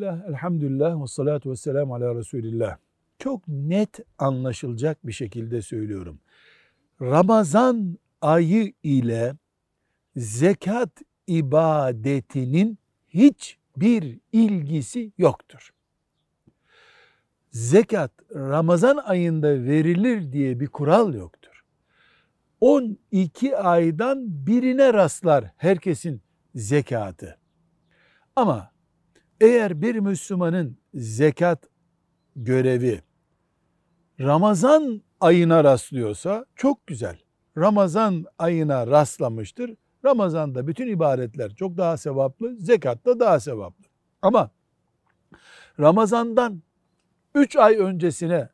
Bismillah, elhamdülillah ve salatu ve selamu ala Resulillah. Çok net anlaşılacak bir şekilde söylüyorum. Ramazan ayı ile zekat ibadetinin hiçbir ilgisi yoktur. Zekat Ramazan ayında verilir diye bir kural yoktur. 12 aydan birine rastlar herkesin zekatı. Ama eğer bir Müslümanın zekat görevi Ramazan ayına rastlıyorsa çok güzel. Ramazan ayına rastlamıştır. Ramazan'da bütün ibadetler çok daha sevaplı, zekat da daha sevaplı. Ama Ramazan'dan 3 ay öncesine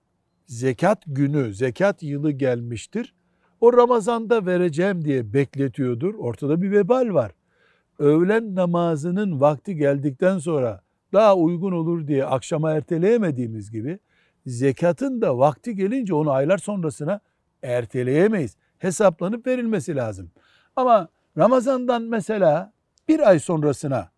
zekat günü, zekat yılı gelmiştir. O Ramazan'da vereceğim diye bekletiyordur. Ortada bir vebal var. Öğlen namazının vakti geldikten sonra daha uygun olur diye akşama erteleyemediğimiz gibi zekatın da vakti gelince onu aylar sonrasına erteleyemeyiz. Hesaplanıp verilmesi lazım. Ama Ramazan'dan mesela bir ay sonrasına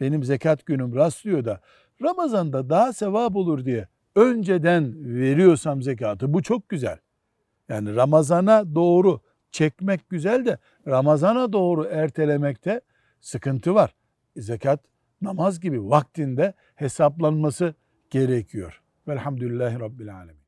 benim zekat günüm rastlıyor da Ramazan'da daha sevap olur diye önceden veriyorsam zekatı bu çok güzel. Yani Ramazan'a doğru çekmek güzel de Ramazan'a doğru ertelemekte sıkıntı var. Zekat namaz gibi vaktinde hesaplanması gerekiyor. Velhamdülillahi Rabbil Alemin.